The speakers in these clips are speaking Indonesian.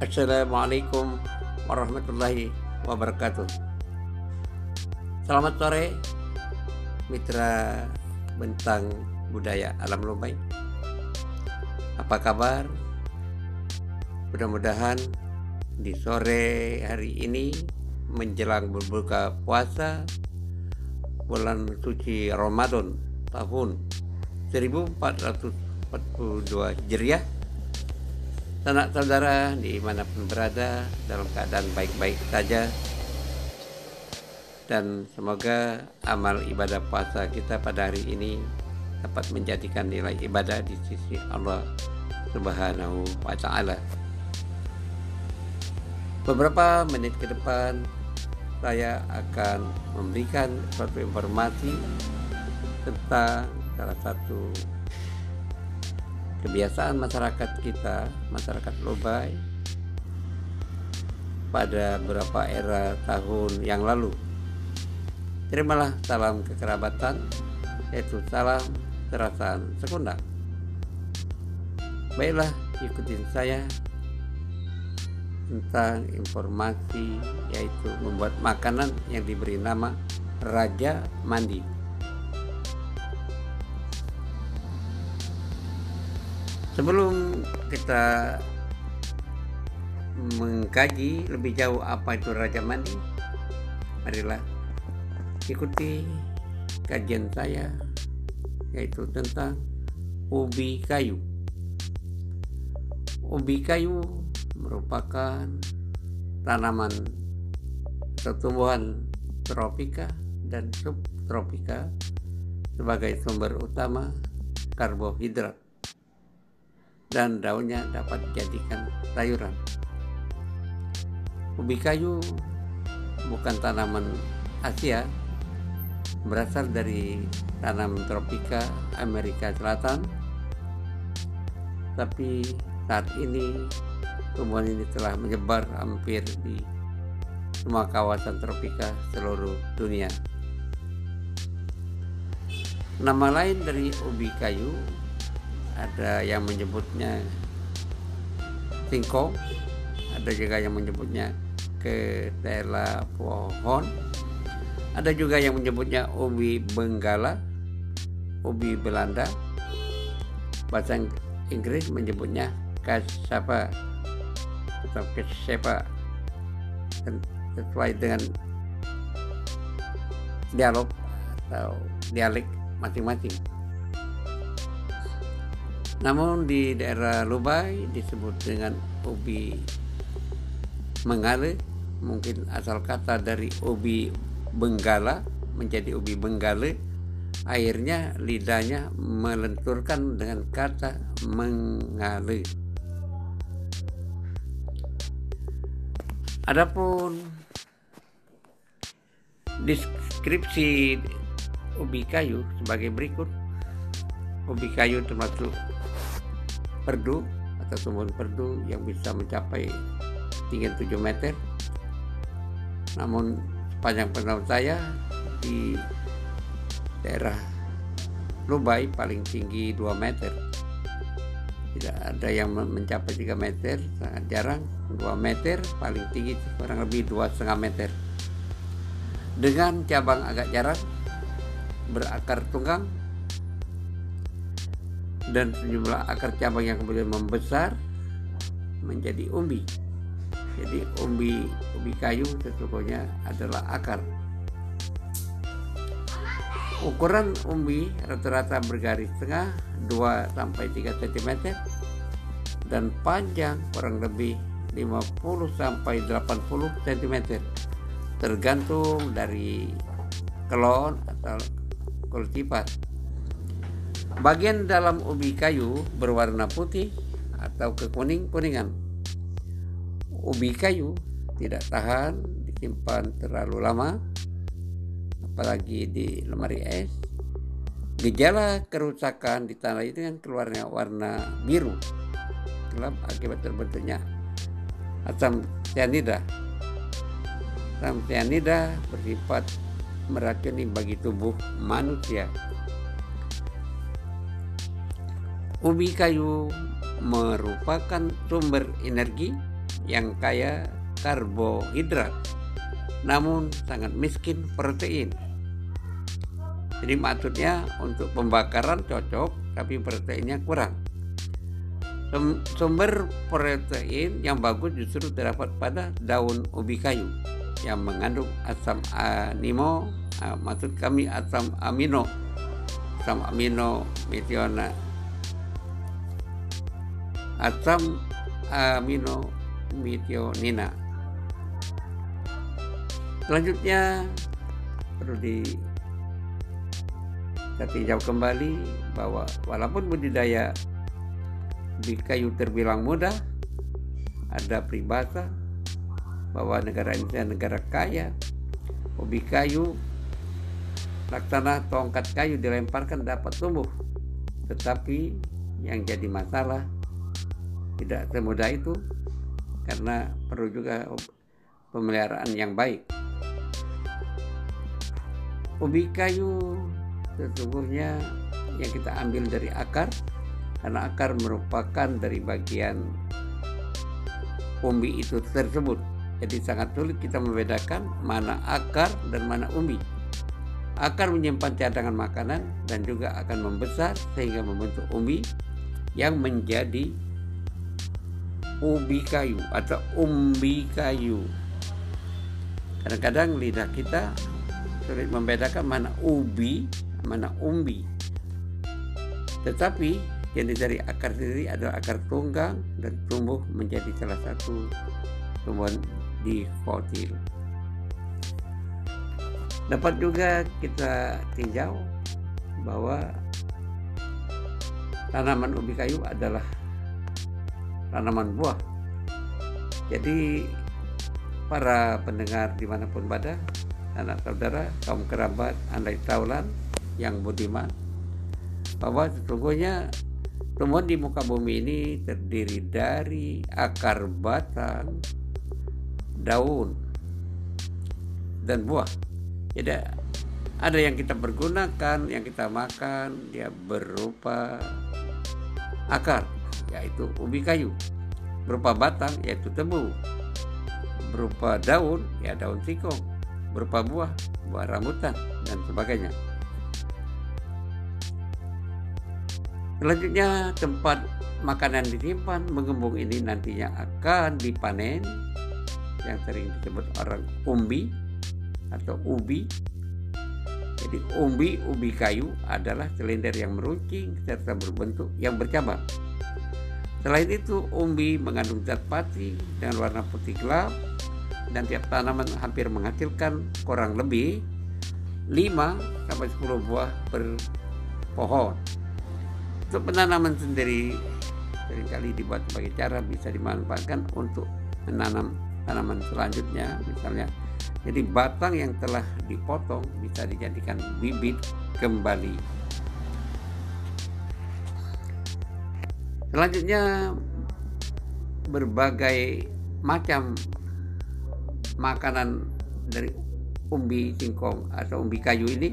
Assalamualaikum warahmatullahi wabarakatuh. Selamat sore, mitra bentang budaya alam lumai. Apa kabar? Mudah-mudahan di sore hari ini menjelang berbuka puasa bulan suci Ramadan tahun 1442 Hijriah Sanak saudara di mana pun berada dalam keadaan baik-baik saja dan semoga amal ibadah puasa kita pada hari ini dapat menjadikan nilai ibadah di sisi Allah Subhanahu wa taala. Beberapa menit ke depan saya akan memberikan suatu informasi tentang salah satu kebiasaan masyarakat kita, masyarakat Lobai pada beberapa era tahun yang lalu. Terimalah salam kekerabatan, yaitu salam terasaan sekundang. Baiklah, ikutin saya tentang informasi yaitu membuat makanan yang diberi nama Raja Mandi. Sebelum kita mengkaji lebih jauh apa itu Raja Mandi, marilah ikuti kajian saya yaitu tentang ubi kayu. Ubi kayu merupakan tanaman atau tumbuhan tropika dan subtropika sebagai sumber utama karbohidrat dan daunnya dapat dijadikan sayuran. Ubi kayu bukan tanaman Asia, berasal dari tanaman tropika Amerika Selatan. Tapi saat ini tumbuhan ini telah menyebar hampir di semua kawasan tropika seluruh dunia. Nama lain dari ubi kayu ada yang menyebutnya singkong ada juga yang menyebutnya ketela pohon ada juga yang menyebutnya ubi benggala ubi Belanda. Bahasa Inggris menyebutnya kasapa atau kesepa sesuai dengan dialog atau dialek masing-masing namun di daerah Lubai disebut dengan ubi mengale, mungkin asal kata dari ubi benggala menjadi ubi benggale. Akhirnya lidahnya melenturkan dengan kata mengale. Adapun deskripsi ubi kayu sebagai berikut. Ubi kayu termasuk perdu atau tumbuhan perdu yang bisa mencapai tinggi 7 meter. Namun panjang pengetahuan saya di daerah Lubai paling tinggi 2 meter. Tidak ada yang mencapai 3 meter sangat jarang. 2 meter paling tinggi kurang lebih 2,5 meter. Dengan cabang agak jarang berakar tunggang dan sejumlah akar cabang yang kemudian membesar menjadi umbi. Jadi umbi umbi kayu sesungguhnya adalah akar. Ukuran umbi rata-rata bergaris tengah 2 sampai 3 cm dan panjang kurang lebih 50 sampai 80 cm tergantung dari kelon atau kultivar. Bagian dalam ubi kayu berwarna putih atau kekuning-kuningan. Ubi kayu tidak tahan disimpan terlalu lama, apalagi di lemari es. Gejala kerusakan ditandai dengan keluarnya warna biru gelap akibat terbentuknya asam cyanida. Asam cyanida bersifat meracuni bagi tubuh manusia. Ubi kayu merupakan sumber energi yang kaya karbohidrat namun sangat miskin protein. Jadi maksudnya untuk pembakaran cocok tapi proteinnya kurang. Sumber protein yang bagus justru terdapat pada daun ubi kayu yang mengandung asam amino, maksud kami asam amino, asam amino metiona, asam amino metionina. Selanjutnya perlu kita kembali bahwa walaupun budidaya di kayu terbilang mudah ada peribahasa bahwa negara Indonesia negara kaya hobi kayu laksana tongkat kayu dilemparkan dapat tumbuh tetapi yang jadi masalah tidak semudah itu karena perlu juga pemeliharaan yang baik ubi kayu sesungguhnya yang kita ambil dari akar karena akar merupakan dari bagian umbi itu tersebut. Jadi sangat sulit kita membedakan mana akar dan mana umbi. Akar menyimpan cadangan makanan dan juga akan membesar sehingga membentuk umbi yang menjadi ubi kayu atau umbi kayu. Kadang-kadang lidah kita sulit membedakan mana ubi, mana umbi. Tetapi yang dari akar sendiri adalah akar tunggang dan tumbuh menjadi salah satu tumbuhan di fosil. Dapat juga kita tinjau bahwa tanaman ubi kayu adalah tanaman buah. Jadi para pendengar di mana pun berada, anak saudara, kaum kerabat, andai taulan yang budiman, bahwa sesungguhnya Tumbuhan di muka bumi ini terdiri dari akar batang, daun, dan buah. Jadi ada yang kita pergunakan, yang kita makan, dia berupa akar, yaitu ubi kayu. Berupa batang, yaitu tebu. Berupa daun, ya daun singkong. Berupa buah, buah rambutan, dan sebagainya. Selanjutnya tempat makanan disimpan mengembung ini nantinya akan dipanen yang sering disebut orang umbi atau ubi. Jadi umbi ubi kayu adalah selender yang meruncing serta berbentuk yang bercabang. Selain itu umbi mengandung zat pati dengan warna putih gelap dan tiap tanaman hampir menghasilkan kurang lebih 5 sampai 10 buah per pohon. Untuk penanaman sendiri sering kali dibuat sebagai cara bisa dimanfaatkan untuk menanam tanaman selanjutnya misalnya jadi batang yang telah dipotong bisa dijadikan bibit kembali selanjutnya berbagai macam makanan dari umbi singkong atau umbi kayu ini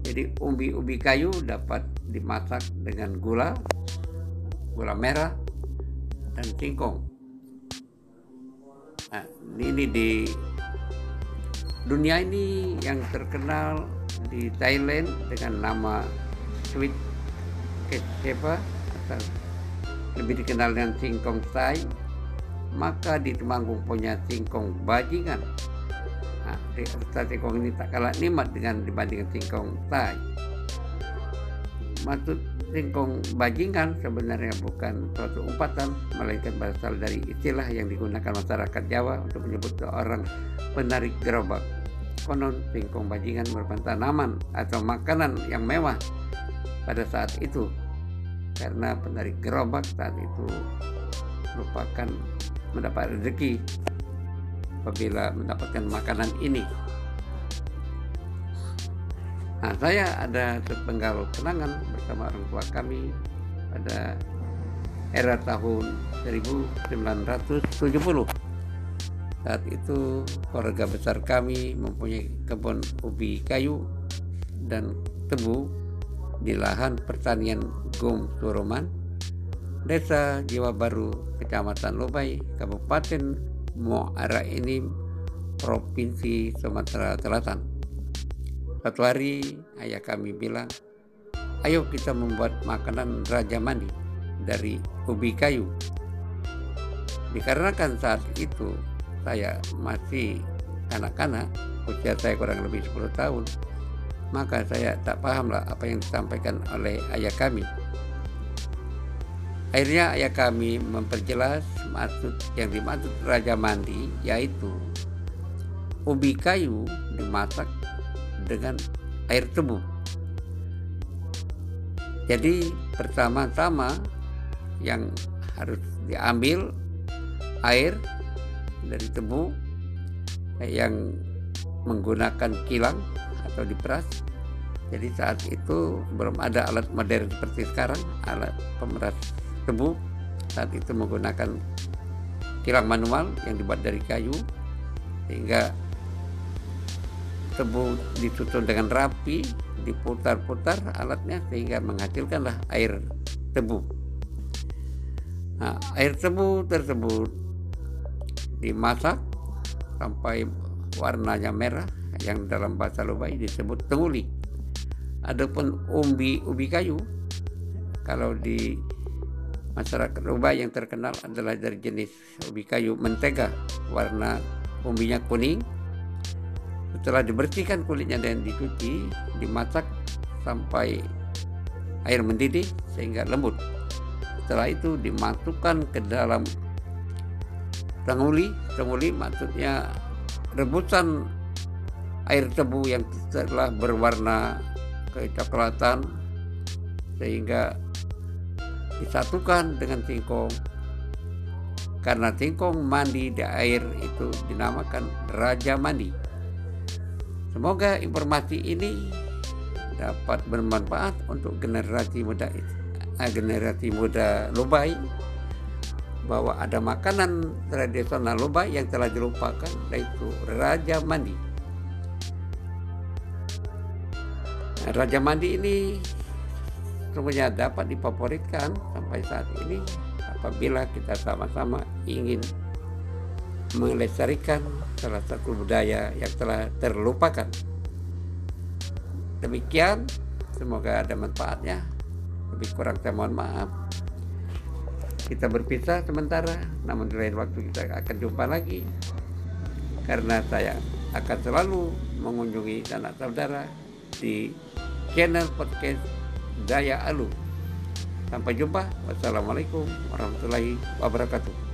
jadi umbi-umbi kayu dapat dimasak dengan gula, gula merah, dan singkong. Nah, ini di dunia ini yang terkenal di Thailand dengan nama sweet kecepa atau lebih dikenal dengan singkong Thai maka di Temanggung punya singkong bajingan Nah, singkong ini tak kalah nikmat dengan dibandingkan singkong Thai. Maksud singkong bajingan sebenarnya bukan suatu umpatan, melainkan berasal dari istilah yang digunakan masyarakat Jawa untuk menyebut seorang penarik gerobak. Konon singkong bajingan merupakan tanaman atau makanan yang mewah pada saat itu karena penarik gerobak saat itu merupakan mendapat rezeki apabila mendapatkan makanan ini. Nah, saya ada sepenggal kenangan bersama orang tua kami pada era tahun 1970. Saat itu keluarga besar kami mempunyai kebun ubi kayu dan tebu di lahan pertanian Gom Suroman Desa Jiwa Baru, Kecamatan Lobai, Kabupaten Muara ini, Provinsi Sumatera Selatan. Satu hari ayah kami bilang, ayo kita membuat makanan Raja Mandi dari ubi kayu. Dikarenakan saat itu saya masih anak-anak, usia saya kurang lebih 10 tahun, maka saya tak pahamlah apa yang disampaikan oleh ayah kami Akhirnya ayah kami memperjelas maksud yang dimaksud Raja Mandi yaitu ubi kayu dimasak dengan air tebu. Jadi pertama-tama yang harus diambil air dari tebu yang menggunakan kilang atau diperas. Jadi saat itu belum ada alat modern seperti sekarang, alat pemeras tebu saat itu menggunakan kilang manual yang dibuat dari kayu sehingga tebu disusun dengan rapi diputar-putar alatnya sehingga menghasilkanlah air tebu nah, air tebu tersebut dimasak sampai warnanya merah yang dalam bahasa Lobai disebut tenguli adapun umbi ubi kayu kalau di Masyarakat Rubah yang terkenal adalah dari jenis ubi kayu mentega, warna umbinya kuning. Setelah dibersihkan kulitnya dan dicuci, dimasak sampai air mendidih sehingga lembut. Setelah itu dimasukkan ke dalam tanguli. Tanguli maksudnya rebusan air tebu yang telah berwarna kecoklatan sehingga disatukan dengan singkong karena singkong mandi di air itu dinamakan Raja Mandi. Semoga informasi ini dapat bermanfaat untuk generasi muda eh, generasi muda Lobai bahwa ada makanan tradisional Lobai yang telah dilupakan yaitu Raja Mandi. Raja Mandi ini semuanya dapat difavoritkan sampai saat ini apabila kita sama-sama ingin melestarikan salah satu budaya yang telah terlupakan. Demikian, semoga ada manfaatnya. Lebih kurang saya mohon maaf. Kita berpisah sementara, namun di lain waktu kita akan jumpa lagi. Karena saya akan selalu mengunjungi anak saudara di channel podcast Daya Alu. Sampai jumpa. Wassalamualaikum warahmatullahi wabarakatuh.